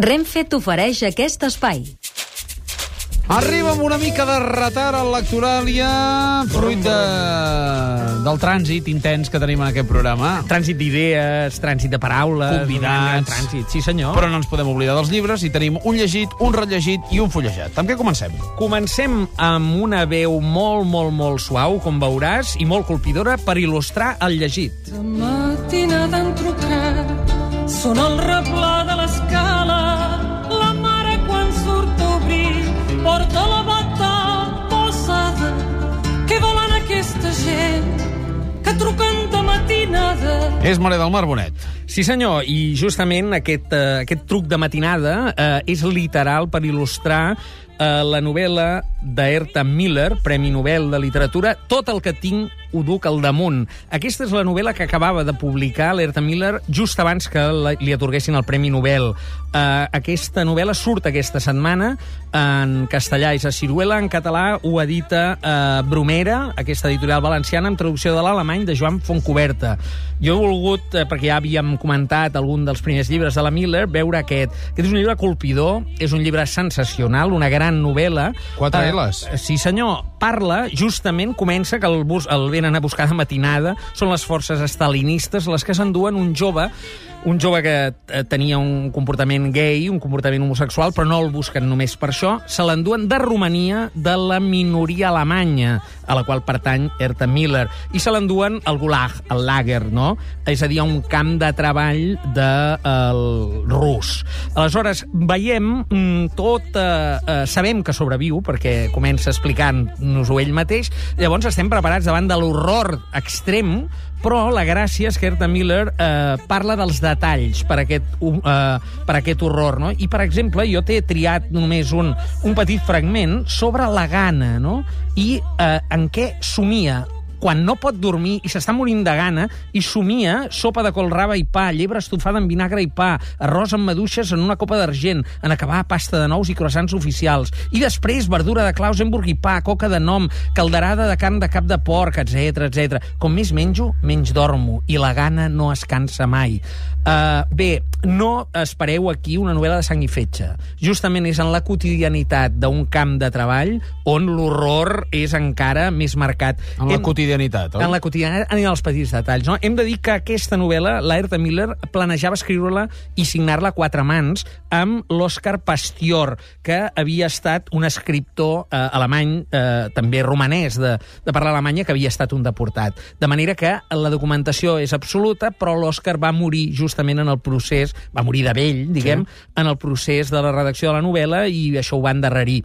Renfe t'ofereix aquest espai. Arriba amb una mica de retard a l'actuàlia, fruit de, del trànsit intens que tenim en aquest programa. Trànsit d'idees, trànsit de paraules... Convidats. Trànsit, sí senyor. Però no ens podem oblidar dels llibres i tenim un llegit, un rellegit i un fullejat. Amb què comencem? Comencem amb una veu molt, molt, molt suau, com veuràs, i molt colpidora per il·lustrar el llegit. De matinada han trucat, són el replà de l'escala, la És Maria del Mar Bonet. Sí, senyor, i justament aquest, eh, aquest truc de matinada eh, és literal per il·lustrar eh, la novel·la d'Herta Miller, Premi Nobel de Literatura, Tot el que tinc ho duc al damunt. Aquesta és la novel·la que acabava de publicar l'Herta Miller just abans que la, li atorguessin el Premi Nobel. Uh, aquesta novel·la surt aquesta setmana en castellà és a Ciruela, en català ho edita uh, Bromera, aquesta editorial valenciana, amb traducció de l'alemany de Joan Fontcoberta. Jo he volgut, uh, perquè ja havíem comentat algun dels primers llibres de la Miller, veure aquest. Aquest és un llibre colpidor, és un llibre sensacional, una gran novel·la. Quatre Eh, Ls. Sí, senyor. Parla, justament, comença que el, bus, el venen a buscar de matinada, són les forces estalinistes les que s'enduen un jove un jove que eh, tenia un comportament gay, un comportament homosexual, però no el busquen només per això, se l'enduen de Romania, de la minoria alemanya, a la qual pertany Herta Miller, i se l'enduen al Gulag, al Lager, no? És a dir, a un camp de treball del de, rus. Aleshores, veiem mm, tot... Eh, eh, sabem que sobreviu, perquè comença explicant-nos-ho ell mateix, llavors estem preparats davant de l'horror extrem, però la gràcia és que Herta Miller eh, parla dels detalls per aquest, eh, per aquest horror, no? I, per exemple, jo t'he triat només un, un petit fragment sobre la gana, no? I eh, en què somia quan no pot dormir i s'està morint de gana i somia sopa de colraba i pa, llebre estofada amb vinagre i pa, arròs amb maduixes en una copa d'argent, en acabar pasta de nous i croissants oficials. I després verdura de Klausenburg i pa, coca de nom, calderada de carn de cap de porc, etc etc. Com més menjo, menys dormo i la gana no es cansa mai. Uh, bé, no espereu aquí una novel·la de sang i fetge. Justament és en la quotidianitat d'un camp de treball on l'horror és encara més marcat. En la Hem- quotidianitat, oi? en la quotidianitat, en els petits detalls. No? Hem de dir que aquesta novel·la, la Herta Miller, planejava escriure-la i signar-la a quatre mans amb l'Òscar Pastior, que havia estat un escriptor eh, alemany, eh, també romanès, de, de parlar alemanya, que havia estat un deportat. De manera que la documentació és absoluta, però l'Òscar va morir justament en el procés, va morir de vell, diguem, sí. en el procés de la redacció de la novel·la i això ho va endarrerir.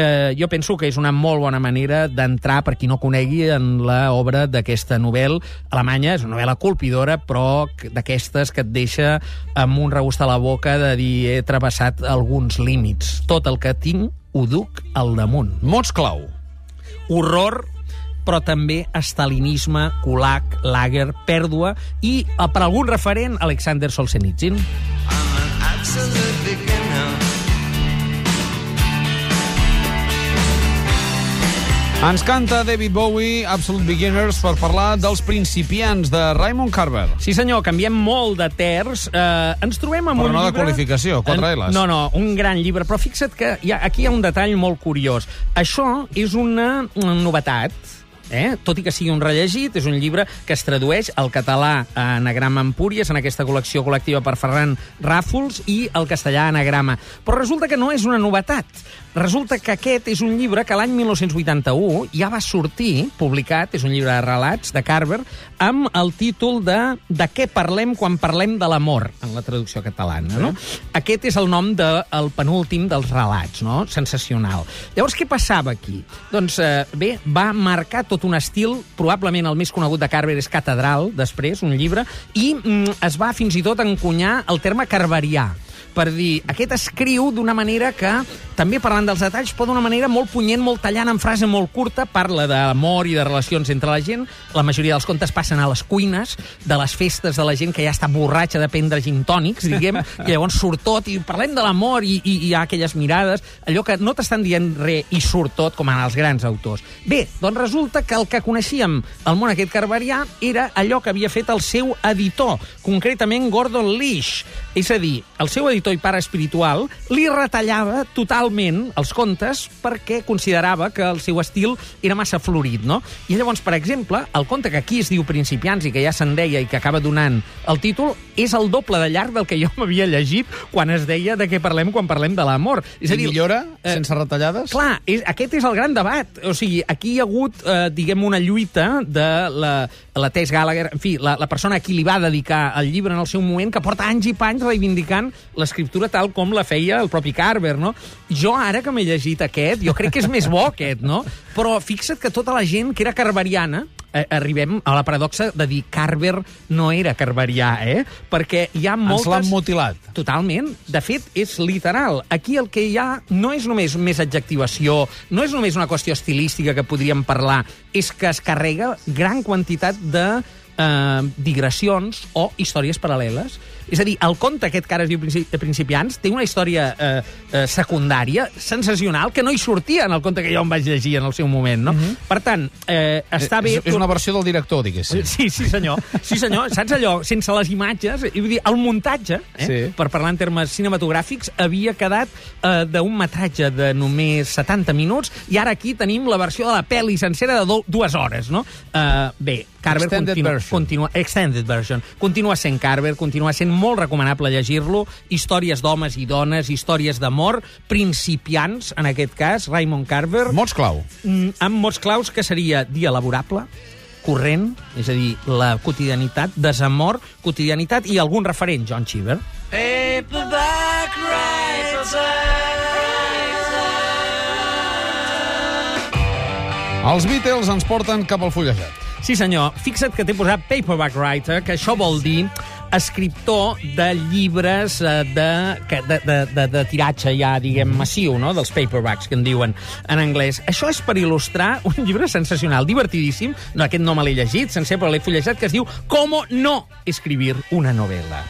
Eh, jo penso que és una molt bona manera d'entrar, per qui no conegui, en la obra d'aquesta novel·la alemanya. És una novel·la colpidora, però que- d'aquestes que et deixa amb un regust a la boca de dir he travessat alguns límits. Tot el que tinc ho duc al damunt. Mots clau. Horror, però també estalinisme, Kulak, Lager, pèrdua i, eh, per algun referent, Alexander Solzhenitsyn. Ens canta David Bowie, Absolute Beginners, per parlar dels principiants de Raymond Carver. Sí, senyor, canviem molt de terç. Eh, ens trobem amb Però un no de llibre... qualificació, quatre En- Ls. No, no, un gran llibre. Però fixa't que hi ha, aquí hi ha un detall molt curiós. Això és una novetat, eh? tot i que sigui un rellegit, és un llibre que es tradueix al català a Anagrama Empúries, en aquesta col·lecció col·lectiva per Ferran Ràfols, i al castellà Anagrama. Però resulta que no és una novetat. Resulta que aquest és un llibre que l'any 1981 ja va sortir, publicat, és un llibre de relats de Carver, amb el títol de De què parlem quan parlem de l'amor, en la traducció catalana. No? Aquest és el nom del de, penúltim dels relats, no? sensacional. Llavors, què passava aquí? Doncs eh, bé, va marcar tot un estil, probablement el més conegut de Carver és Catedral, després, un llibre, i mm, es va fins i tot encunyar el terme carverià per dir, aquest escriu d'una manera que, també parlant dels detalls, però d'una manera molt punyent, molt tallant, en frase molt curta, parla d'amor i de relacions entre la gent. La majoria dels contes passen a les cuines, de les festes de la gent que ja està borratxa de prendre gin tònics, diguem, que llavors surt tot i parlem de l'amor i, i, i hi ha aquelles mirades, allò que no t'estan dient res i surt tot, com en els grans autors. Bé, doncs resulta que el que coneixíem el món aquest carberià era allò que havia fet el seu editor, concretament Gordon Lish. És a dir, el seu seu editor i pare espiritual li retallava totalment els contes perquè considerava que el seu estil era massa florit, no? I llavors, per exemple, el conte que aquí es diu Principiants i que ja se'n deia i que acaba donant el títol és el doble de llarg del que jo m'havia llegit quan es deia de què parlem quan parlem de l'amor. És I millora, eh, sense retallades? Clar, és, aquest és el gran debat. O sigui, aquí hi ha hagut, eh, diguem, una lluita de la, la Tess Gallagher, en fi, la, la persona a qui li va dedicar el llibre en el seu moment, que porta anys i panys reivindicant l'escriptura tal com la feia el propi Carver, no? Jo, ara que m'he llegit aquest, jo crec que és més bo aquest, no? Però fixa't que tota la gent que era carveriana, eh, arribem a la paradoxa de dir Carver no era carverià, eh? Perquè hi ha Ens moltes... l'han mutilat. Totalment. De fet, és literal. Aquí el que hi ha no és només més adjectivació, no és només una qüestió estilística que podríem parlar, és que es carrega gran quantitat de eh, digressions o històries paral·leles. És a dir, el conte aquest que ara es diu Princi Principiants té una història eh, eh, secundària sensacional que no hi sortia en el conte que jo em vaig llegir en el seu moment, no? Per tant, eh, està bé... És, és una versió del director, diguéssim. Sí, sí, senyor. Sí, senyor. Saps allò? Sense les imatges, i vull dir, el muntatge, eh, Sí. per parlar en termes cinematogràfics, havia quedat eh, d'un metratge de només 70 minuts, i ara aquí tenim la versió de la pel·li sencera de do, dues hores, no? Eh, bé, Carver Extended continua, version. continua... Extended version. Continua sent Carver, continua sent molt recomanable llegir-lo. Històries d'homes i dones, històries d'amor, principiants, en aquest cas, Raymond Carver Mots clau. mm, amb mots claus que seria dia laborable, corrent, és a dir, la quotidianitat, desamor, quotidianitat i algun referent, John Cheever. Els Beatles ens porten cap al fullejat. Sí, senyor. Fixa't que t'he posat paperback writer, que això vol dir escriptor de llibres eh, de, de, de, de, de tiratge ja, diguem, massiu, no? dels paperbacks, que en diuen en anglès. Això és per il·lustrar un llibre sensacional, divertidíssim, no, aquest no me l'he llegit sencer, però l'he fullejat, que es diu Cómo no escribir una novela.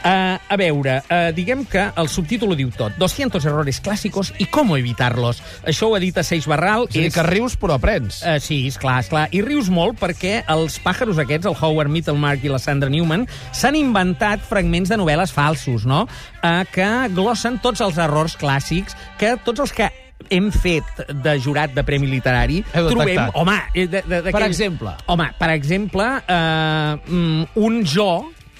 Uh, a veure, uh, diguem que el subtítol ho diu tot. 200 errores clàssicos i com evitar-los. Això ho ha dit a Seix Barral. És a dir, que rius però aprens. Uh, sí, és clar, és clar. I rius molt perquè els pàjaros aquests, el Howard Mittelmark i la Sandra Newman, s'han inventat fragments de novel·les falsos, no? Uh, que glossen tots els errors clàssics que tots els que hem fet de jurat de Premi Literari Heu trobem... detectat. Home, eh, de, de, Per exemple? Home, per exemple, eh, mm, un jo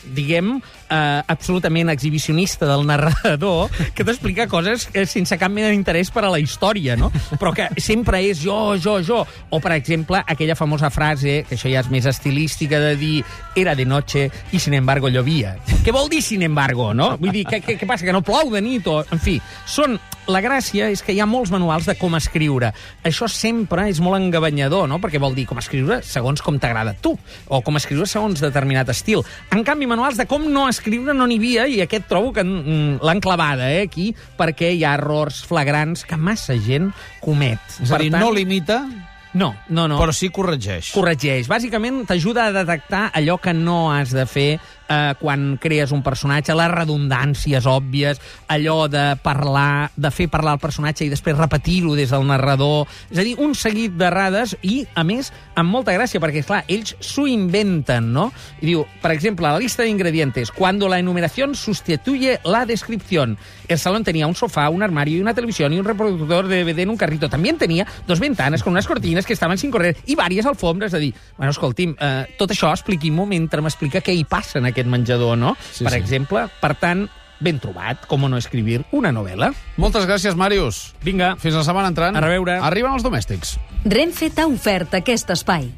diguem, eh, absolutament exhibicionista del narrador, que t'explica coses sense cap mena d'interès per a la història, no? Però que sempre és jo, jo, jo. O, per exemple, aquella famosa frase, que això ja és més estilística, de dir era de noche i, sin embargo, llovia. Què vol dir, sin embargo, no? Vull dir, què, què, passa, que no plou de nit? O, en fi, són la gràcia és que hi ha molts manuals de com escriure. Això sempre és molt engabanyador, no? Perquè vol dir com escriure segons com t'agrada tu, o com escriure segons determinat estil. En canvi, manuals de com no escriure no n'hi havia, i aquest trobo que mm, l'han clavada, eh, aquí, perquè hi ha errors flagrants que massa gent comet. És a dir, no limita, No, no, no. però sí corregeix. Corregeix. Bàsicament, t'ajuda a detectar allò que no has de fer eh, quan crees un personatge, les redundàncies òbvies, allò de parlar, de fer parlar el personatge i després repetir-ho des del narrador. És a dir, un seguit d'errades i, a més, amb molta gràcia, perquè, clar, ells s'ho inventen, no? I diu, per exemple, la lista de ingredientes, cuando la enumeración sustituye la descripción. El salón tenía un sofá, un armario y una televisión y un reproductor de DVD en un carrito. También tenía dos ventanas con unas cortinas que estaven sin correr i vàries alfombres. És a dir, bueno, escolti'm, eh, tot això expliqui-m'ho mentre m'explica què hi passa en aquest menjador, no? Sí, per sí. exemple, per tant, ben trobat, com no escribir una novel·la. Moltes gràcies, Màrius. Vinga, Fins la setmana entrant. A reveure. Arriben els domèstics. Renfe t'ha ofert aquest espai.